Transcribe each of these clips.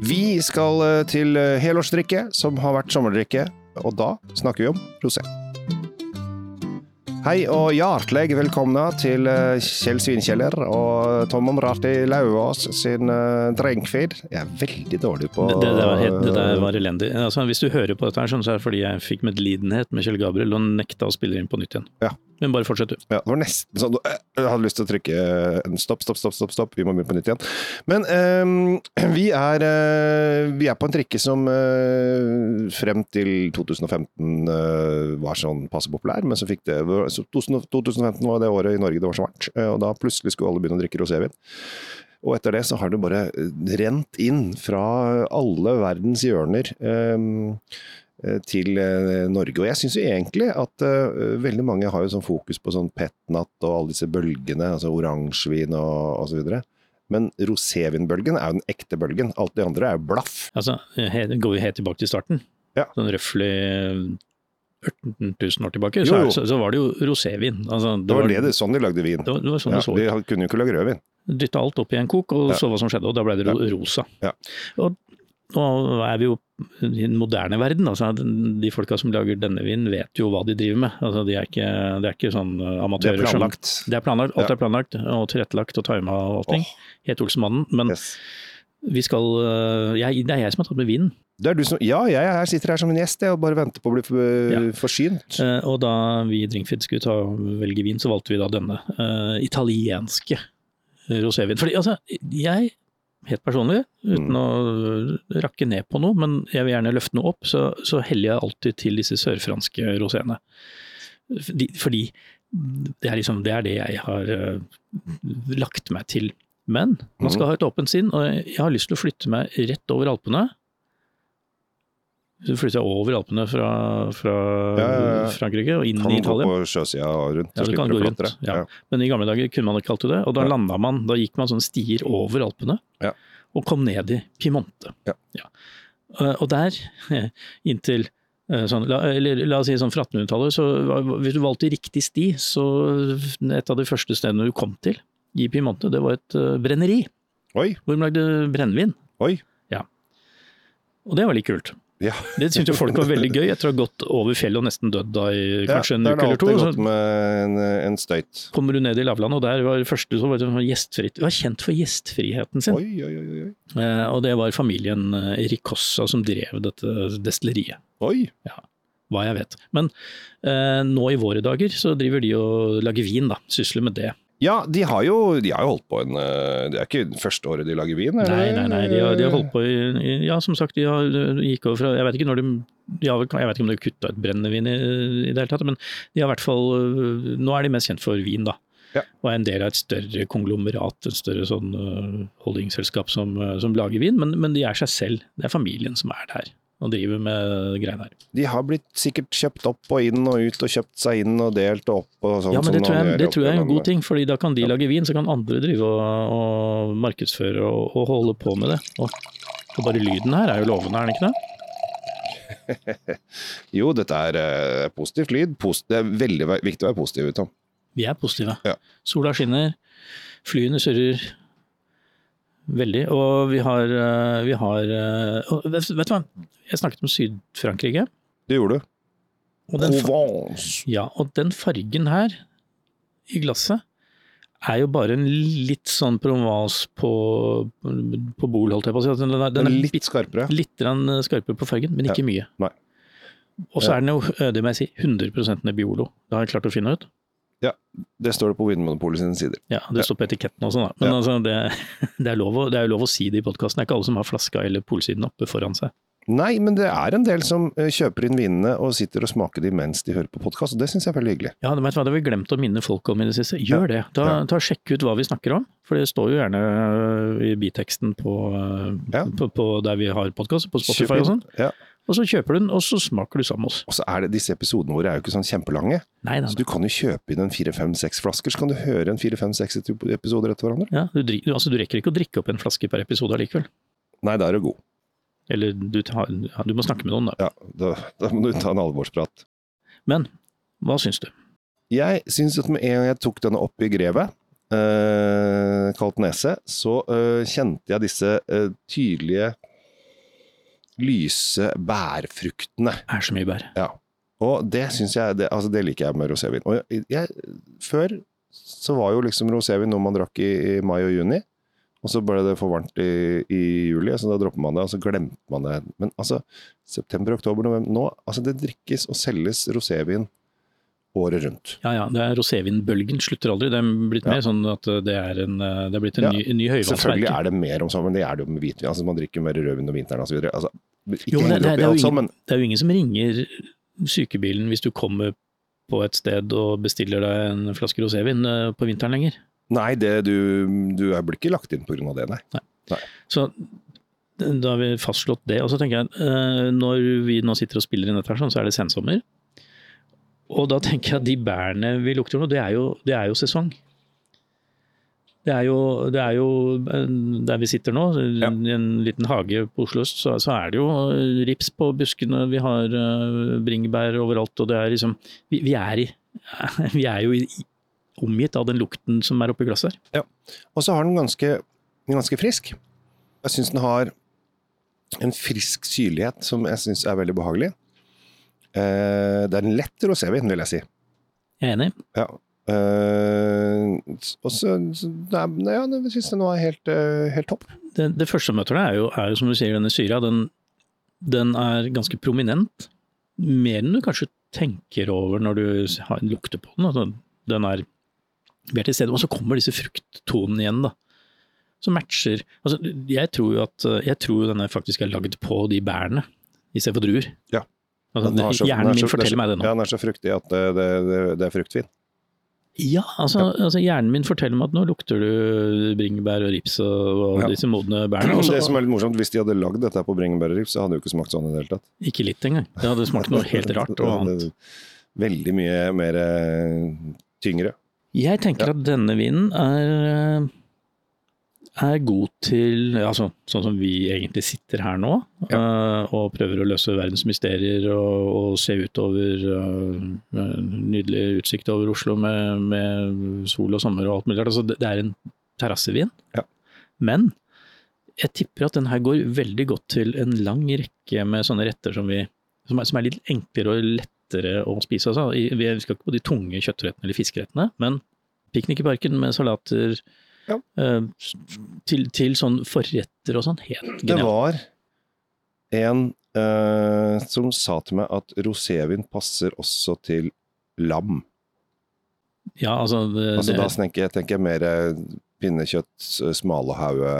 Vi skal eh, til eh, helårsdrikke, som har vært sommerdrikke, og da snakker vi om rosé. Hei og hjertelig velkomne til eh, Kjell Svinkjeller og Tom Omrati Lauvås sin drinkfeed. Jeg er veldig dårlig på Det, det, var helt, det der var elendig. Altså, hvis du hører på dette, her, sånn, så er det fordi jeg fikk medlidenhet med Kjell Gabriel og nekta å spille inn på nytt igjen. Ja. Men bare fortsett, du. Ja, det var nesten sånn øh, Jeg hadde lyst til å trykke øh, stopp, stopp, stopp, stopp, stopp. vi må begynne på nytt igjen. Men eh, vi, er, eh, vi er på en trikke som eh, frem til 2015 øh, var sånn passe populær, men så fikk det så 2015 var det året i Norge det var så varmt, øh, og da plutselig skulle alle begynne å drikke rosévin. Og etter det så har det bare rent inn fra alle verdens hjørner. øh, til eh, Norge. Og jeg syns jo egentlig at uh, veldig mange har jo sånn fokus på sånn petnat og alle disse bølgene, altså oransjevin og osv. Men rosévinbølgen er jo den ekte bølgen. Alt det andre er jo blaff. Altså, det går vi helt tilbake til starten, Ja. sånn røftlig 14 000 år tilbake, Jo, så, jo. så, så var det jo rosévin. Altså, Det var det, det sånn de lagde vin. det var, det var sånn Ja, de, så de kunne jo ikke lage rødvin. Dytta alt opp i en kok og Ja. så hva som skjedde, og da ble det ro rosa. Ja. Og nå er vi jo i den moderne verden. Altså, de folka som lager denne vinen vet jo hva de driver med. Altså, de er ikke, det er ikke sånn amatører. Det er er som planlagt. Det er planlagt, alt Ja. er planlagt og tilrettelagt og tima og allting. Oh. Helt Olsenmannen. Men Yes. vi skal uh, jeg, Det er jeg som har tatt med vinen. Det er du som, ja, jeg er- sitter her som en gjest jeg, og bare venter på å bli for- Ja. forsynt. Uh, og da vi i Drinkfeed skulle ta, velge vin, så valgte vi da denne uh, italienske rosévin. Fordi altså, jeg helt personlig, uten Mm. å rakke ned på noe, men jeg vil gjerne løfte noe opp, så, så heller jeg alltid til disse sørfranske roséene. Fordi, fordi det, er liksom, det er det jeg har uh, lagt meg til. Men man skal ha et åpent sinn, og jeg har lyst til å flytte meg rett over Alpene. Så flytta over Alpene fra, fra Ja, ja. Frankrike og inn Kan i gå på sjøsida rundt. Ja, du kan gå rundt. Men i gamle dager kunne man ikke kalt det og da landa man, da gikk man sånne stier over Alpene Ja. og kom ned i Piemonte. Ja. Eh, Og der, inntil eh, sånn, la, eller, la oss si sånn fra 1800-tallet, så hvis du valgte riktig sti, så et av de første stedene du kom til i Piemonte, det var et uh, brenneri, Oi, hvor de lagde brennevin. oi. Ja. Og det var litt kult. Ja. Det syntes folk var veldig gøy, etter å ha gått over fjellet og nesten dødd da i kanskje en uke eller to. Det er så- alltid godt med en, en støyt. kommer du ned i lavlandet, og der var det første som var sånn gjestfritt. Det var kjent for gjestfriheten sin. Oi, oi, oi. oi. Eh, og det var familien eh, Ricossa som drev dette destilleriet, oi. Ja, hva jeg vet. Men eh, nå i våre dager så driver de og lager vin, da. Sysler med det. Ja, de har, jo, de har jo holdt på en eh, Det er ikke første året de lager vin? Eller? Nei, nei, nei, de har, de har holdt på i, Ja, som sagt, de har, gikk over fra Jeg vet ikke når de de har, jeg vet ikke om de har kutta ut brennevin i, i det hele tatt, men de har i hvert fall øh, Nå er de mest kjent for vin, da. Ja. Og er en del av et større konglomerat, et større sånn øh, holdingselskap som, som lager vin, men, men de er seg selv. Det er familien som er der og driver med greiene her. De har blitt sikkert kjøpt opp og inn og ut og kjøpt seg inn og delt og opp og sånn. Ja, men det tror jeg, det tror jeg er en god ting, fordi da kan de Ja. lage vin, så kan andre drive og, og markedsføre og, og holde på med det. Og, og bare lyden her er jo lovende, er den ikke det? Jo, dette er uh, positivt lyd. Post, det er veldig viktig å være positiv, Tom. Vi er positive. Ja. Sola skinner, flyene surrer veldig, og vi har, eh, vi har eh, vet, du hva, jeg snakket om Syd-Frankrike, Det gjorde du. og, den Provence. ja, og den fargen her i glasset er jo bare en litt sånn Provence på, på Bol, holdt jeg på å si. Altså, Den er, den er litt litt, skarpere. litt skarpere på fargen, men ikke mye. Nei. Og så er den jo, eh, det må jeg si, 100 Nebbiolo. Det har jeg klart å finne ut. Det står det på Vinmonopolet sine sider. Ja, det står på etiketten og sånn, da. Men Ja. altså, det, det, er lov å, det er jo lov å si det i podkasten. Det er ikke alle som har flaska eller polsiden oppe foran seg. Nei, men det er en del som eh, kjøper inn vinene og sitter og smaker de mens de hører på podkast, og det syns jeg er veldig hyggelig. Ja, det har vi glemt å minne folk om i det siste. Gjør det. Ta, Ja. ta Sjekk ut hva vi snakker om, for det står jo gjerne øh, i biteksten på, øh, Ja. på, på der vi har podkast, på Spotify og sånn. Og så kjøper du den, og så smaker du sammen oss. Og så er det, disse episodene våre er jo ikke sånn kjempelange, Nei, nei, så du kan jo kjøpe inn en fire, fem, seks flasker, så kan du høre en fire, fem, seks episoder etter hverandre. ja, du, altså, du rekker ikke å drikke opp en flaske per episode allikevel. Nei, da er du god. Eller du, tar, ja, du må snakke med noen, da. Ja, da, da må du ta en alvorsprat. Men hva syns du? Jeg syns at med en gang jeg tok denne opp i grevet, øh, kaldt nese, så øh, kjente jeg disse øh, tydelige lyse bærfruktene. Er så mye bær. Ja. Og det syns jeg det, altså det liker jeg med rosévin. Og jeg, jeg, før så var jo liksom rosévin noe man drakk i, i mai og juni. Og så ble det for varmt i, i juli, så da dropper man det, og så glemte man det. Men altså, september, oktober, november Nå, altså det drikkes og selges rosévin året rundt. Ja ja, det er rosévinbølgen slutter aldri. Det er blitt Ja. mer sånn at det er en, det er blitt en Ja, ny, en ny Selvfølgelig er det mer om sommeren, det er det jo med hvitvin. Altså, man drikker mer rødvin om vinteren osv. Altså, ikke Jo, det- det- det er jo ingen- Det er jo ingen som ringer sykebilen hvis du kommer på et sted og bestiller deg en flaske rosévin eh, på vinteren lenger. Nei, det, du, du blir ikke lagt inn pga. det, nei. Så da har vi fastslått det. Og så tenker jeg, eh, når vi nå sitter og spiller inn dette her, sånn, så er det sensommer. Og da tenker jeg at de bærene vi lukter nå, det er jo, det er jo sesong. Det er jo, det er jo eh, der vi sitter nå, Ja. i en liten hage på Oslo øst, så, så er det jo eh, rips på buskene, vi har eh, bringebær overalt, og det er liksom Vi, vi er i Vi er jo i, omgitt av den lukten som er oppi glasset her. Og så har den ganske, den ganske frisk. Jeg syns den har en frisk syrlighet som jeg syns er veldig behagelig. Eh, det er en lett rosévin, vil jeg si. Jeg er enig. Ja. Eh, og så så det syns jeg nå er helt, eh, helt topp. det, det første som møter deg, er jo, er jo som du sier, denne syra. Den, den er ganske prominent. Mer enn du kanskje tenker over når du har, lukter på den. Altså, den er mer til stede. Og så kommer disse frukttonene igjen, da. Som matcher altså, Jeg tror jo at jeg tror jo denne faktisk er lagd på de bærene, istedenfor druer. Ja. Altså, Den så- den hjernen er min så- forteller meg det nå. Ja, den er så fruktig at det, det, det, det er fruktvin. Ja, altså, altså hjernen min forteller meg at nå lukter du bringebær og rips og, og Ja. disse modne bærene. Også, det som er litt morsomt, Hvis de hadde lagd dette på bringebær og rips, så hadde det jo ikke smakt sånn i det hele tatt. Ikke litt engang. Det hadde smakt noe helt rart og annet. Veldig mye mer eh, tyngre. Jeg tenker Ja. at denne vinen er, er god til altså, Sånn som vi egentlig sitter her nå eh, og prøver å løse verdens mysterier og, og se utover uh, Nydelig utsikt over Oslo med, med sol og sommer og alt mulig. Altså, det, det er en terrassevin. Ja. Men jeg tipper at den her går veldig godt til en lang rekke med sånne retter som, vi, som, er, som er litt enklere og lettere å spise. Altså. Vi skal ikke på de tunge kjøttrettene eller fiskerettene, men piknik i parken med salater Ja. eh, til, til sånn forretter og sånn. Helt genialt. Det var en uh, som sa til meg at rosévin passer også til lam. Ja, altså, det, Altså, da tenker jeg, tenker jeg mer eh, pinnekjøtt, smalahauge,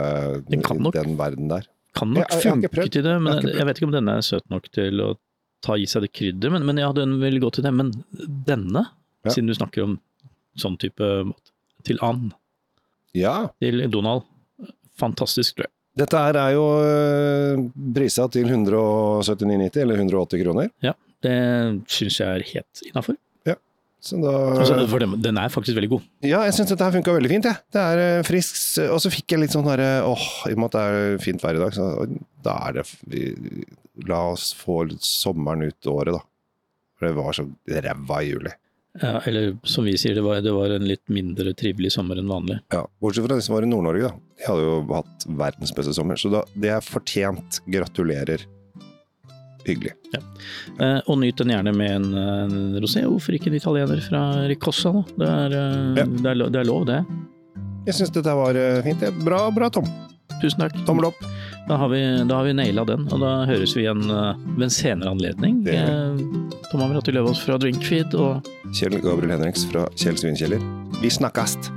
Den nok- den verden der. kan nok Jeg- jeg har funke til det, men Jeg jeg, jeg vet ikke om denne er søt nok til å ta i seg det krydderet. Men, men ja, den vil gå til det. Men denne, Ja. siden du snakker om sånn type mat, til and, Ja. til Donald, fantastisk, tror jeg. Dette her er jo øh, prisa til 179,90 eller 180 kroner. Ja, Det syns jeg er helt innafor. Så da Altså, for den, den er faktisk veldig god. Ja, jeg syns dette her funka veldig fint, jeg. Det er øh, friskt. Og så fikk jeg litt sånn herre åh, i og med at det er fint vær i dag, så da er det vi, La oss få sommeren ut året, da. For det var så ræva i juli. Ja, eller som vi sier, det var, det var en litt mindre trivelig sommer enn vanlig. Ja, Bortsett fra de som var i Nord-Norge, da. De hadde jo hatt verdens beste sommer. Så da, det er fortjent. Gratulerer. Hyggelig. Eh, og nyt den gjerne med en, en rosé. Hvorfor ikke en italiener fra Ricossa? Da? Det, er, eh, Ja. det, er, det er lov, det. Jeg syns dette var øh, fint. Bra, bra, Tom. Tusen takk. Tommel opp. Da har vi, da har vi naila den, og da høres vi igjen eh, ved en senere anledning. Det Eh, Tom Amrati Løvaas fra Drinkfeed og Kjell Gabriel Henriks fra Kjell Svinkjeller. Vi snakkast!